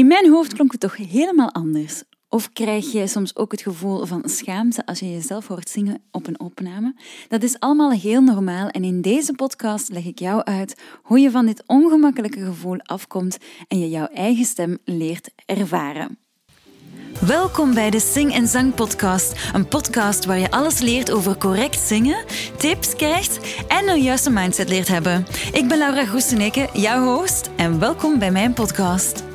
In mijn hoofd klonk het toch helemaal anders. Of krijg je soms ook het gevoel van schaamte als je jezelf hoort zingen op een opname? Dat is allemaal heel normaal en in deze podcast leg ik jou uit hoe je van dit ongemakkelijke gevoel afkomt en je jouw eigen stem leert ervaren. Welkom bij de Sing en Zang Podcast. Een podcast waar je alles leert over correct zingen, tips krijgt en een juiste mindset leert hebben. Ik ben Laura Groeseneke, jouw host, en welkom bij mijn podcast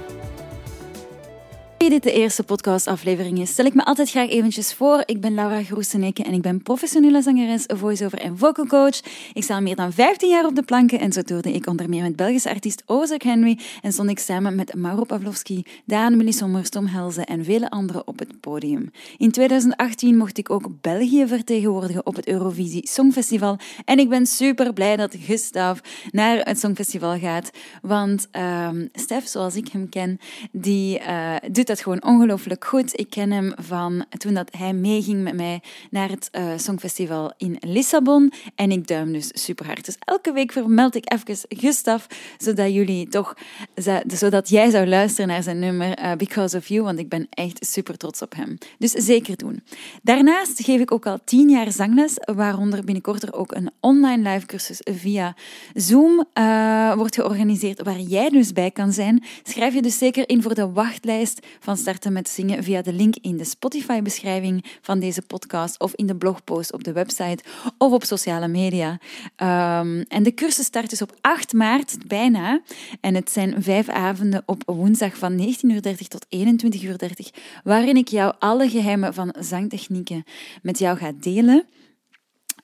dit de eerste podcastaflevering is, stel ik me altijd graag eventjes voor. Ik ben Laura Groeseneke en ik ben professionele zangeres, voice-over en vocal coach. Ik sta al meer dan 15 jaar op de planken en zo toerde ik onder meer met Belgische artiest Ozek Henry en stond ik samen met Mauro Pavlovski, Daan Millie Sommers, Tom Helze en vele anderen op het podium. In 2018 mocht ik ook België vertegenwoordigen op het Eurovisie Songfestival en ik ben super blij dat Gustav naar het Songfestival gaat, want uh, Stef, zoals ik hem ken, die uh, doet dat gewoon ongelooflijk goed. Ik ken hem van toen dat hij meeging met mij naar het uh, Songfestival in Lissabon. En ik duim dus super hard. Dus elke week vermeld ik even Gustav, zodat jullie toch, zodat jij zou luisteren naar zijn nummer uh, Because of You, want ik ben echt super trots op hem. Dus zeker doen. Daarnaast geef ik ook al tien jaar zangles, waaronder binnenkort er ook een online live cursus via Zoom uh, wordt georganiseerd, waar jij dus bij kan zijn. Schrijf je dus zeker in voor de wachtlijst van starten met zingen via de link in de Spotify-beschrijving van deze podcast of in de blogpost op de website of op sociale media. Um, en de cursus start dus op 8 maart, bijna. En het zijn vijf avonden op woensdag van 19.30 tot 21.30 waarin ik jou alle geheimen van zangtechnieken met jou ga delen.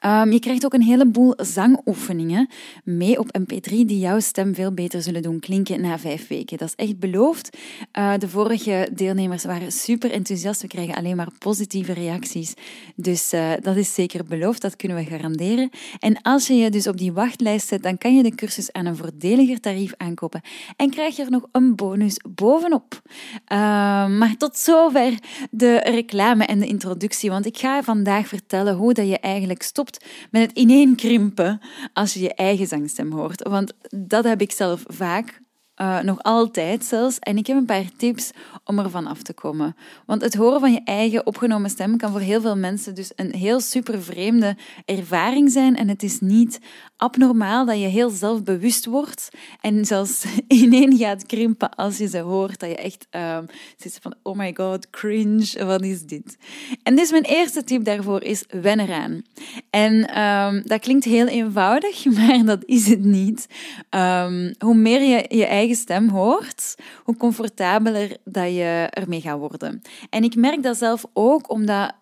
Um, je krijgt ook een heleboel zangoefeningen mee op MP3 die jouw stem veel beter zullen doen klinken na vijf weken. Dat is echt beloofd. Uh, de vorige deelnemers waren super enthousiast. We krijgen alleen maar positieve reacties. Dus uh, dat is zeker beloofd, dat kunnen we garanderen. En als je je dus op die wachtlijst zet, dan kan je de cursus aan een voordeliger tarief aankopen en krijg je er nog een bonus bovenop. Uh, maar tot zover de reclame en de introductie, want ik ga vandaag vertellen hoe dat je eigenlijk stopt met het ineenkrimpen als je je eigen zangstem hoort. Want dat heb ik zelf vaak. Uh, nog altijd zelfs. En ik heb een paar tips om ervan af te komen. Want het horen van je eigen opgenomen stem kan voor heel veel mensen dus een heel super vreemde ervaring zijn. En het is niet abnormaal dat je heel zelfbewust wordt en zelfs ineen gaat krimpen als je ze hoort. Dat je echt um, zit van, oh my god, cringe, wat is dit? En dus mijn eerste tip daarvoor is, wen eraan. En um, dat klinkt heel eenvoudig, maar dat is het niet. Um, hoe meer je je eigen stem hoort, hoe comfortabeler dat je ermee gaat worden. En ik merk dat zelf ook omdat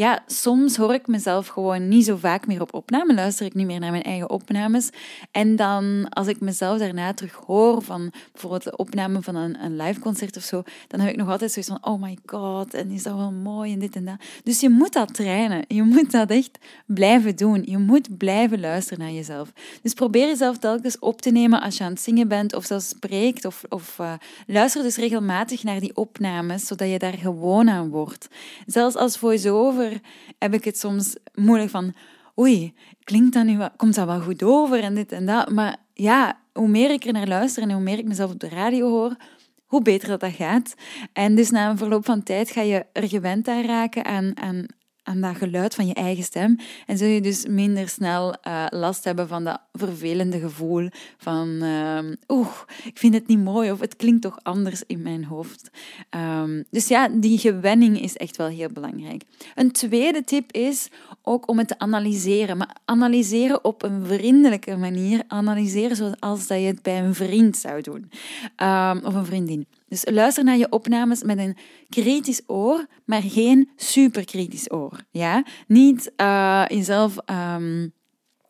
ja, soms hoor ik mezelf gewoon niet zo vaak meer op opname, luister ik niet meer naar mijn eigen opnames. En dan, als ik mezelf daarna terug hoor van bijvoorbeeld de opname van een, een live concert of zo, dan heb ik nog altijd zoiets van, oh my god, en is dat wel mooi en dit en dat. Dus je moet dat trainen. Je moet dat echt blijven doen. Je moet blijven luisteren naar jezelf. Dus probeer jezelf telkens op te nemen als je aan het zingen bent of zelfs spreekt. Of, uh, luister dus regelmatig naar die opnames, zodat je daar gewoon aan wordt. Zelfs als voice-over heb ik het soms moeilijk van, oei, klinkt dat nu, komt dat wel goed over en dit en dat. Maar ja, hoe meer ik er naar luister en hoe meer ik mezelf op de radio hoor, hoe beter dat, dat gaat. En dus na een verloop van tijd ga je er gewend aan raken aan, aan dat geluid van je eigen stem. En zul je dus minder snel uh, last hebben van dat vervelende gevoel van uh, oeh, ik vind het niet mooi of het klinkt toch anders in mijn hoofd. Um, dus ja, die gewenning is echt wel heel belangrijk. Een tweede tip is ook om het te analyseren. Maar analyseren op een vriendelijke manier. Analyseren zoals dat je het bij een vriend zou doen. Um, of een vriendin. Dus luister naar je opnames met een kritisch oor, maar geen superkritisch oor. Ja? Niet uh, jezelf. Um,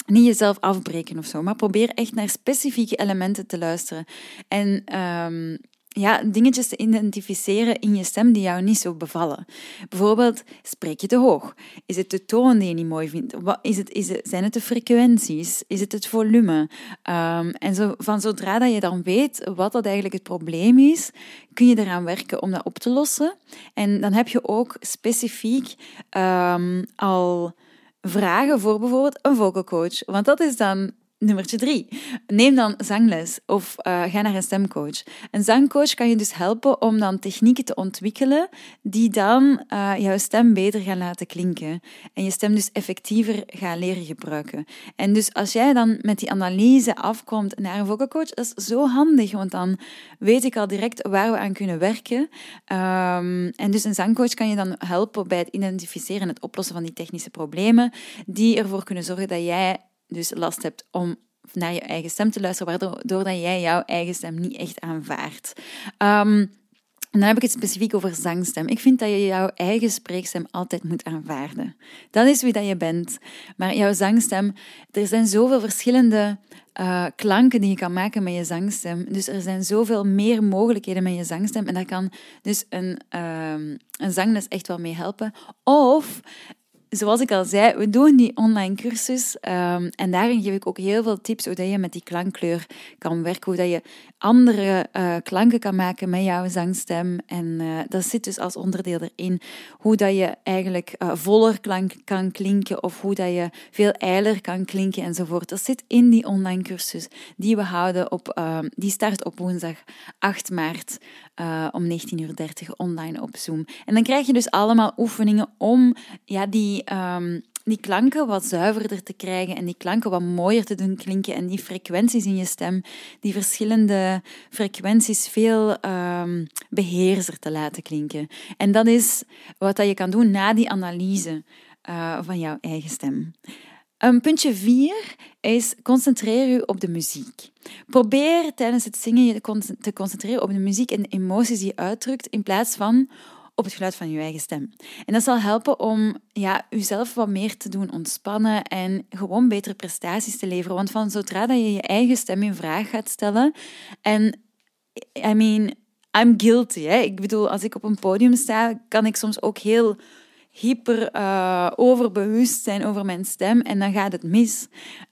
niet jezelf afbreken of zo, maar probeer echt naar specifieke elementen te luisteren. En um, ja, dingetjes te identificeren in je stem die jou niet zo bevallen. Bijvoorbeeld, spreek je te hoog? Is het de toon die je niet mooi vindt? Wat, is het, is het, zijn het de frequenties? Is het het volume? Um, en zo, van zodra dat je dan weet wat dat eigenlijk het probleem is, kun je eraan werken om dat op te lossen. En dan heb je ook specifiek um, al vragen voor bijvoorbeeld een vocal coach. Want dat is dan Nummertje drie. Neem dan zangles of uh, ga naar een stemcoach. Een zangcoach kan je dus helpen om dan technieken te ontwikkelen die dan uh, jouw stem beter gaan laten klinken. En je stem dus effectiever gaan leren gebruiken. En dus als jij dan met die analyse afkomt naar een vocalcoach, dat is zo handig, want dan weet ik al direct waar we aan kunnen werken. Um, en dus een zangcoach kan je dan helpen bij het identificeren en het oplossen van die technische problemen, die ervoor kunnen zorgen dat jij dus last hebt om naar je eigen stem te luisteren, waardoor dat jij jouw eigen stem niet echt aanvaardt. Um, en dan heb ik het specifiek over zangstem. Ik vind dat je jouw eigen spreekstem altijd moet aanvaarden. Dat is wie dat je bent. Maar jouw zangstem, er zijn zoveel verschillende uh, klanken die je kan maken met je zangstem. Dus er zijn zoveel meer mogelijkheden met je zangstem. En daar kan dus een, uh, een zangles echt wel mee helpen. Of zoals ik al zei, we doen die online cursus um, en daarin geef ik ook heel veel tips hoe dat je met die klankkleur kan werken, hoe dat je andere uh, klanken kan maken met jouw zangstem. En uh, dat zit dus als onderdeel erin hoe dat je eigenlijk uh, voller klank kan klinken of hoe dat je veel eiler kan klinken enzovoort. Dat zit in die online cursus die we houden op, die start op woensdag 8 maart om 19.30 uur online op Zoom. En dan krijg je dus allemaal oefeningen om ja, die um, die klanken wat zuiverder te krijgen en die klanken wat mooier te doen klinken en die frequenties in je stem, die verschillende frequenties veel um, beheerser te laten klinken. En dat is wat dat je kan doen na die analyse uh, van jouw eigen stem. Um, puntje 4 is concentreer je op de muziek. Probeer tijdens het zingen je te concentreren op de muziek en de emoties die je uitdrukt in plaats van op het geluid van je eigen stem. En dat zal helpen om ja, jezelf wat meer te doen ontspannen en gewoon betere prestaties te leveren. Want van zodra dat je je eigen stem in vraag gaat stellen en I mean, I'm guilty. Hè? Ik bedoel, als ik op een podium sta, kan ik soms ook heel hyper uh, overbewust zijn over mijn stem en dan gaat het mis.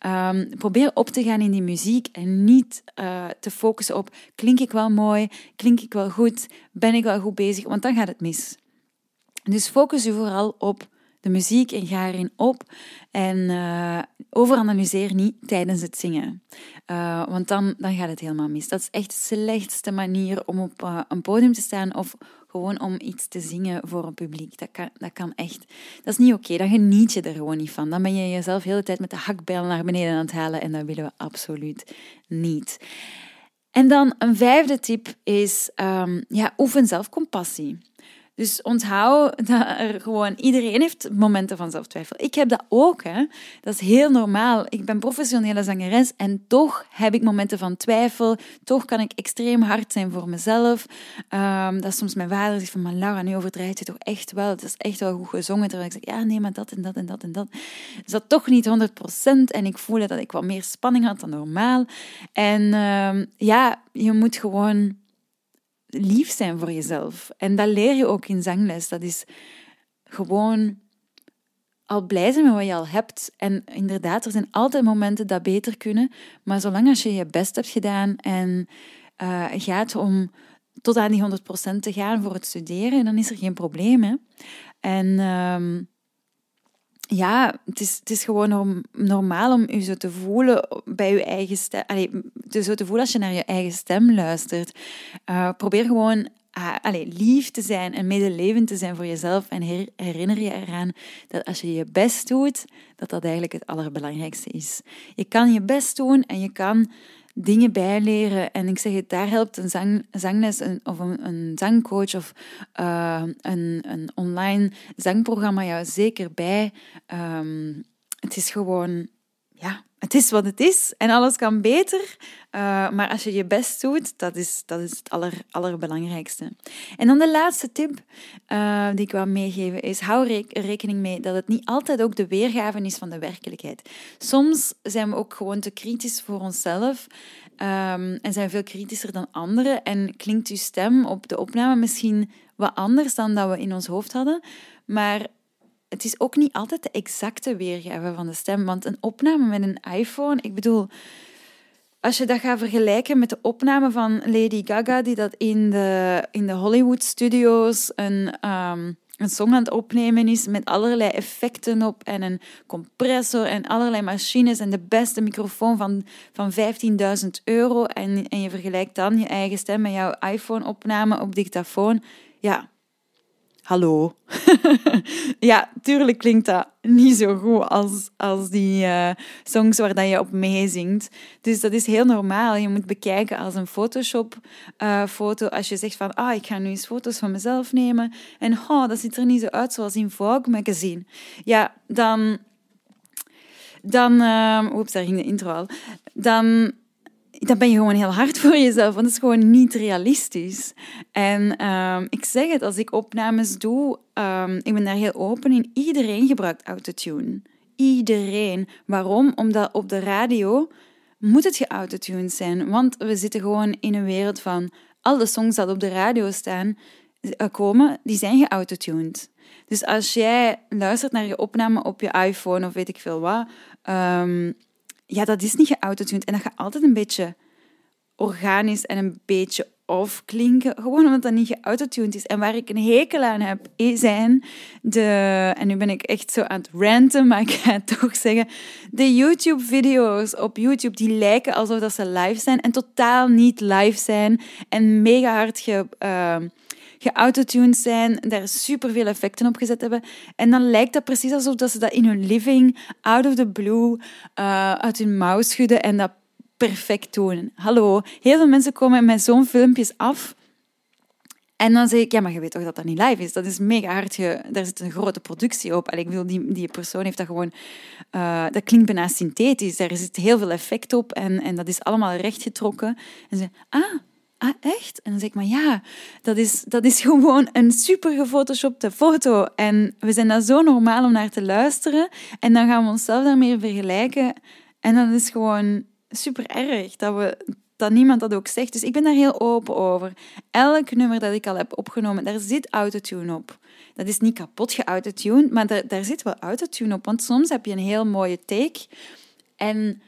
Um, probeer op te gaan in die muziek en niet uh, te focussen op klink ik wel mooi, klink ik wel goed, ben ik wel goed bezig, want dan gaat het mis. Dus focus je vooral op de muziek en ga erin op. En uh, overanalyseer niet tijdens het zingen. Want dan, dan gaat het helemaal mis. Dat is echt de slechtste manier om op een podium te staan of gewoon om iets te zingen voor een publiek. Dat kan, dat kan echt. Dat is niet oké. Okay. Dan geniet je er gewoon niet van. Dan ben je jezelf de hele tijd met de hakbijl naar beneden aan het halen en dat willen we absoluut niet. En dan een vijfde tip is, um, ja, oefen zelf compassie. Dus onthoud dat er gewoon iedereen heeft momenten van zelftwijfel. Ik heb dat ook, hè. Dat is heel normaal. Ik ben professionele zangeres en toch heb ik momenten van twijfel. Toch kan ik extreem hard zijn voor mezelf. Um, dat soms mijn vader zegt van, maar Laura, nu overdrijft je toch echt wel. Het is echt wel goed gezongen. Terwijl ik zeg, ja, nee, maar dat en dat en dat en dat. Dus dat toch niet 100% en ik voelde dat ik wat meer spanning had dan normaal. En um, ja, je moet gewoon lief zijn voor jezelf. En dat leer je ook in zangles. Dat is gewoon al blij zijn met wat je al hebt. En inderdaad, er zijn altijd momenten dat beter kunnen. Maar zolang als je je best hebt gedaan en uh, gaat om tot aan die 100% te gaan voor het studeren, dan is er geen probleem. Hè? En... Uh, ja, het is, het is gewoon normaal om je zo te voelen bij je eigen stem. Allee, zo te voelen als je naar je eigen stem luistert. Uh, probeer gewoon uh, allee, lief te zijn en medelevend te zijn voor jezelf. En her, herinner je eraan dat als je je best doet, dat dat eigenlijk het allerbelangrijkste is. Je kan je best doen en je kan dingen bijleren. En ik zeg het, daar helpt een zang, zangles of een, een zangcoach of uh, een, een online zangprogramma jou zeker bij. Um, het is gewoon, ja, het is wat het is en alles kan beter. Uh, maar als je je best doet, dat is, dat is het aller, allerbelangrijkste. En dan de laatste tip uh, die ik wil meegeven is: hou rekening mee dat het niet altijd ook de weergave is van de werkelijkheid. Soms zijn we ook gewoon te kritisch voor onszelf um, en zijn veel kritischer dan anderen. En klinkt uw stem op de opname misschien wat anders dan dat we in ons hoofd hadden. Maar het is ook niet altijd de exacte weergave van de stem. Want een opname met een iPhone, ik bedoel, als je dat gaat vergelijken met de opname van Lady Gaga, die dat in de, in de Hollywood studios een, um, een song aan het opnemen is met allerlei effecten op en een compressor en allerlei machines en de beste microfoon van, van 15.000 euro en, en je vergelijkt dan je eigen stem met jouw iPhone-opname op dictafoon, ja, hallo. ja, tuurlijk klinkt dat niet zo goed als, als die uh, songs waar dat je op meezingt. Dus dat is heel normaal. Je moet bekijken als een Photoshop-foto. Eh, als je zegt van, ah, ik ga nu eens foto's van mezelf nemen. En oh, dat ziet er niet zo uit zoals in Vogue magazine. Ja, dan... Dan... Uh, oeps, daar ging de intro al. Dan dan ben je gewoon heel hard voor jezelf, want dat is gewoon niet realistisch. En ehm, ik zeg het, als ik opnames doe, um, ik ben daar heel open in. Iedereen gebruikt autotune. Iedereen. Waarom? Omdat op de radio moet het geautotuned zijn. Want we zitten gewoon in een wereld van alle songs die op de radio staan, eh, komen, die zijn geautotuned. Dus als jij luistert naar je opname op je iPhone of weet ik veel wat, um, ja, dat is niet geautotuned. En dat gaat altijd een beetje organisch en een beetje off klinken. Gewoon omdat dat niet geautotuned is. En waar ik een hekel aan heb, zijn de... En nu ben ik echt zo aan het ranten, maar ik ga het toch zeggen. De YouTube-video's op YouTube, die lijken alsof dat ze live zijn en totaal niet live zijn. En mega hard ge... Uh, geautotuned zijn, daar superveel effecten op gezet hebben. En dan lijkt dat precies alsof dat ze dat in hun living, out of the blue, uh, uit hun mouw schudden en dat perfect doen. Hallo, heel veel mensen komen met zo'n filmpjes af. En dan zeg ik, ja, maar je weet toch dat dat niet live is? Dat is mega hard. Daar zit een grote productie op. Allee, ik wil, die, die persoon heeft dat gewoon... Uh, dat klinkt bijna synthetisch. Daar zit heel veel effect op en, en dat is allemaal rechtgetrokken. En ze ah, ah, echt? En dan zeg ik, maar ja, dat is, dat is gewoon een super gefotoshopte foto. En we zijn dat zo normaal om naar te luisteren. En dan gaan we onszelf daarmee vergelijken. En dan is gewoon super erg dat, we, dat niemand dat ook zegt. Dus ik ben daar heel open over. Elk nummer dat ik al heb opgenomen, daar zit autotune op. Dat is niet kapot geautotuned, maar daar, daar zit wel autotune op. Want soms heb je een heel mooie take en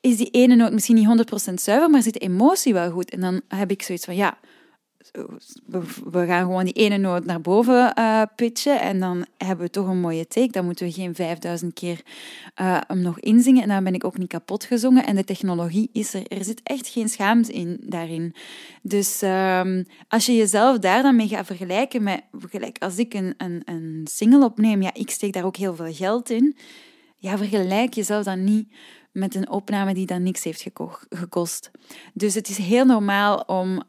is die ene noot misschien niet 100% zuiver, maar zit de emotie wel goed. En dan heb ik zoiets van, ja, we gaan gewoon die ene noot naar boven uh, pitchen en dan hebben we toch een mooie take. Dan moeten we geen 5000 keer uh, hem nog inzingen en dan ben ik ook niet kapot gezongen. En de technologie is er. Er zit echt geen schaamte in daarin. Dus um, als je jezelf daar dan mee gaat vergelijken met, gelijk als ik een, een, een single opneem, ja, ik steek daar ook heel veel geld in. Ja, vergelijk jezelf dan niet met een opname die dan niks heeft gekost. Dus het is heel normaal om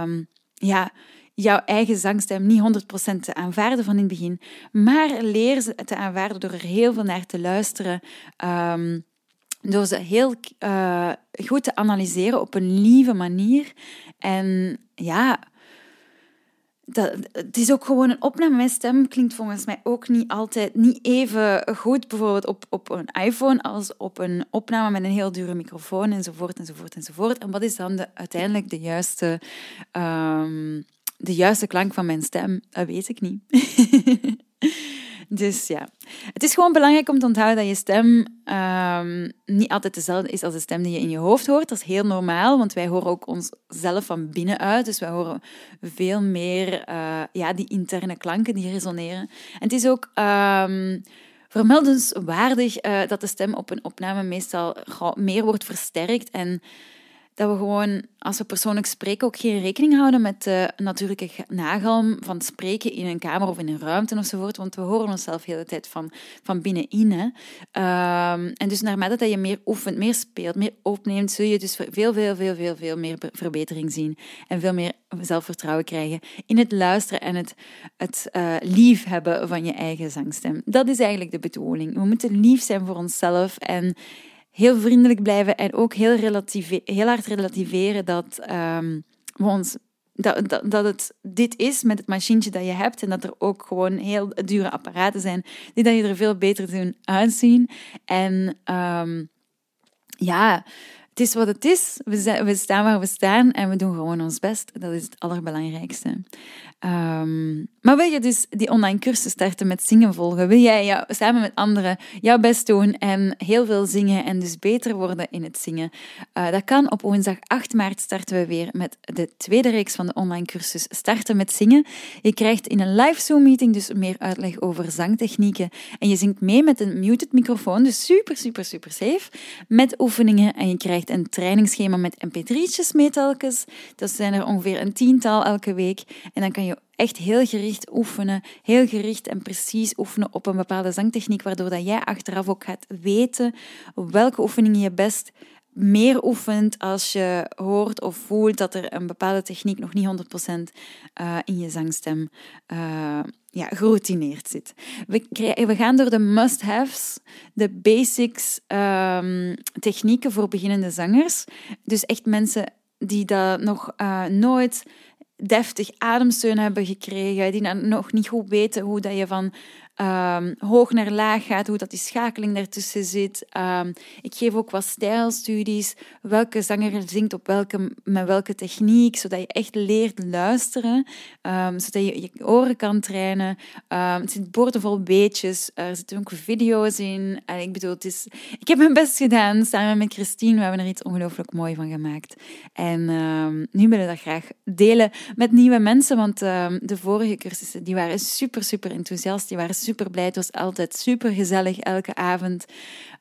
um, ja, jouw eigen zangstem niet 100% te aanvaarden van in het begin, maar leer ze te aanvaarden door er heel veel naar te luisteren. Um, door ze heel uh, goed te analyseren op een lieve manier. En ja, dat, het is ook gewoon een opname. Mijn stem klinkt volgens mij ook niet altijd niet even goed, bijvoorbeeld op, op een iPhone, als op een opname met een heel dure microfoon enzovoort enzovoort enzovoort. En wat is dan de, uiteindelijk de juiste, um, de juiste klank van mijn stem? Dat weet ik niet. Dus ja, het is gewoon belangrijk om te onthouden dat je stem um, niet altijd dezelfde is als de stem die je in je hoofd hoort. Dat is heel normaal, want wij horen ook onszelf van binnenuit. Dus wij horen veel meer uh, ja, die interne klanken die resoneren. En het is ook... Um, vermeldenswaardig uh, dat de stem op een opname meestal meer wordt versterkt en dat we gewoon, als we persoonlijk spreken, ook geen rekening houden met de natuurlijke nagalm van spreken in een kamer of in een ruimte enzovoort. Want we horen onszelf de hele tijd van, van binnenin. Hè. Um, en dus naarmate dat je meer oefent, meer speelt, meer opneemt, zul je dus veel, veel, veel, veel, veel meer verbetering zien. En veel meer zelfvertrouwen krijgen in het luisteren en het, het uh, lief hebben van je eigen zangstem. Dat is eigenlijk de bedoeling. We moeten lief zijn voor onszelf en heel vriendelijk blijven en ook heel, relatieve, heel hard relativeren dat um, dat, dat, dat het dit is met het machientje dat je hebt en dat er ook gewoon heel dure apparaten zijn die dat je er veel beter doen uitzien. En um, ja, het is wat het is. We, zijn, we, staan waar we staan en we doen gewoon ons best. Dat is het allerbelangrijkste. Um, Maar wil je dus die online cursus starten met zingen volgen? Wil jij jou, samen met anderen jouw best doen en heel veel zingen en dus beter worden in het zingen? Uh, dat kan. Op woensdag 8 maart starten we weer met de tweede reeks van de online cursus Starten met zingen. Je krijgt in een live Zoom meeting dus meer uitleg over zangtechnieken en je zingt mee met een muted microfoon, dus super, super, super safe, met oefeningen en je krijgt een trainingsschema met mp3'tjes mee telkens. Dat zijn er ongeveer een tiental elke week en dan kan je echt heel gericht oefenen, heel gericht en precies oefenen op een bepaalde zangtechniek, waardoor dat jij achteraf ook gaat weten welke oefeningen je best meer oefent als je hoort of voelt dat er een bepaalde techniek nog niet 100% uh, in je zangstem uh, ja, geroutineerd zit. We, gaan door de must-haves, de basics, um, technieken voor beginnende zangers. Dus echt mensen die dat nog uh, nooit deftig ademsteun hebben gekregen, die nog niet goed weten hoe dat je van um, hoog naar laag gaat, hoe dat die schakeling daartussen zit. Um, ik geef ook wat stijlstudies, welke zanger zingt op welke, met welke techniek, zodat je echt leert luisteren, um, zodat je je oren kan trainen. het zit boordevol beetjes, er zitten ook video's in. En ik bedoel, het is, ik heb mijn best gedaan samen met Christine. We hebben er iets ongelooflijk mooi van gemaakt. En nu willen we dat graag delen met nieuwe mensen, want de vorige cursussen die waren super, super enthousiast. Die waren super blij. Het was altijd super gezellig elke avond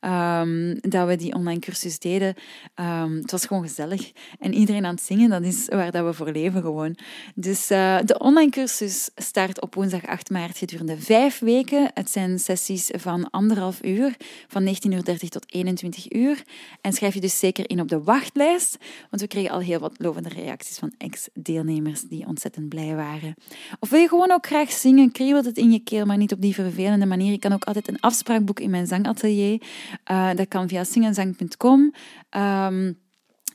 um, dat we die online cursus deden. Um, het was gewoon gezellig. En iedereen aan het zingen, dat is waar dat we voor leven gewoon. Dus uh, de online cursus start op woensdag 8 maart gedurende vijf weken. Het zijn sessies van anderhalf uur, van 19.30 uur tot 21 uur. En schrijf je dus zeker in op de wachtlijst, want we kregen al heel wat lovende reacties van ex-deelnemers die ontzettend blij waren. Of wil je gewoon ook graag zingen, kriebelt het in je keel, maar niet op die vervelende manier. Je kan ook altijd een afspraak boeken in mijn zangatelier. Uh, dat kan via singenzang.com. Um,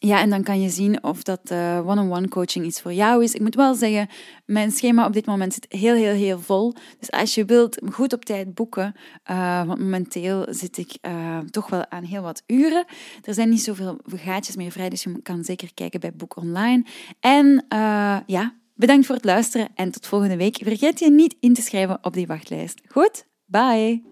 ja, en dan kan je zien of dat uh, one-on-one coaching iets voor jou is. Ik moet wel zeggen, mijn schema op dit moment zit heel, heel, heel vol. Dus als je wilt, goed op tijd boeken. Uh, want momenteel zit ik uh, toch wel aan heel wat uren. Er zijn niet zoveel gaatjes meer vrij, dus je kan zeker kijken bij Boek Online. En ja, Bedankt voor het luisteren en tot volgende week. Vergeet je niet in te schrijven op die wachtlijst. Goed, bye!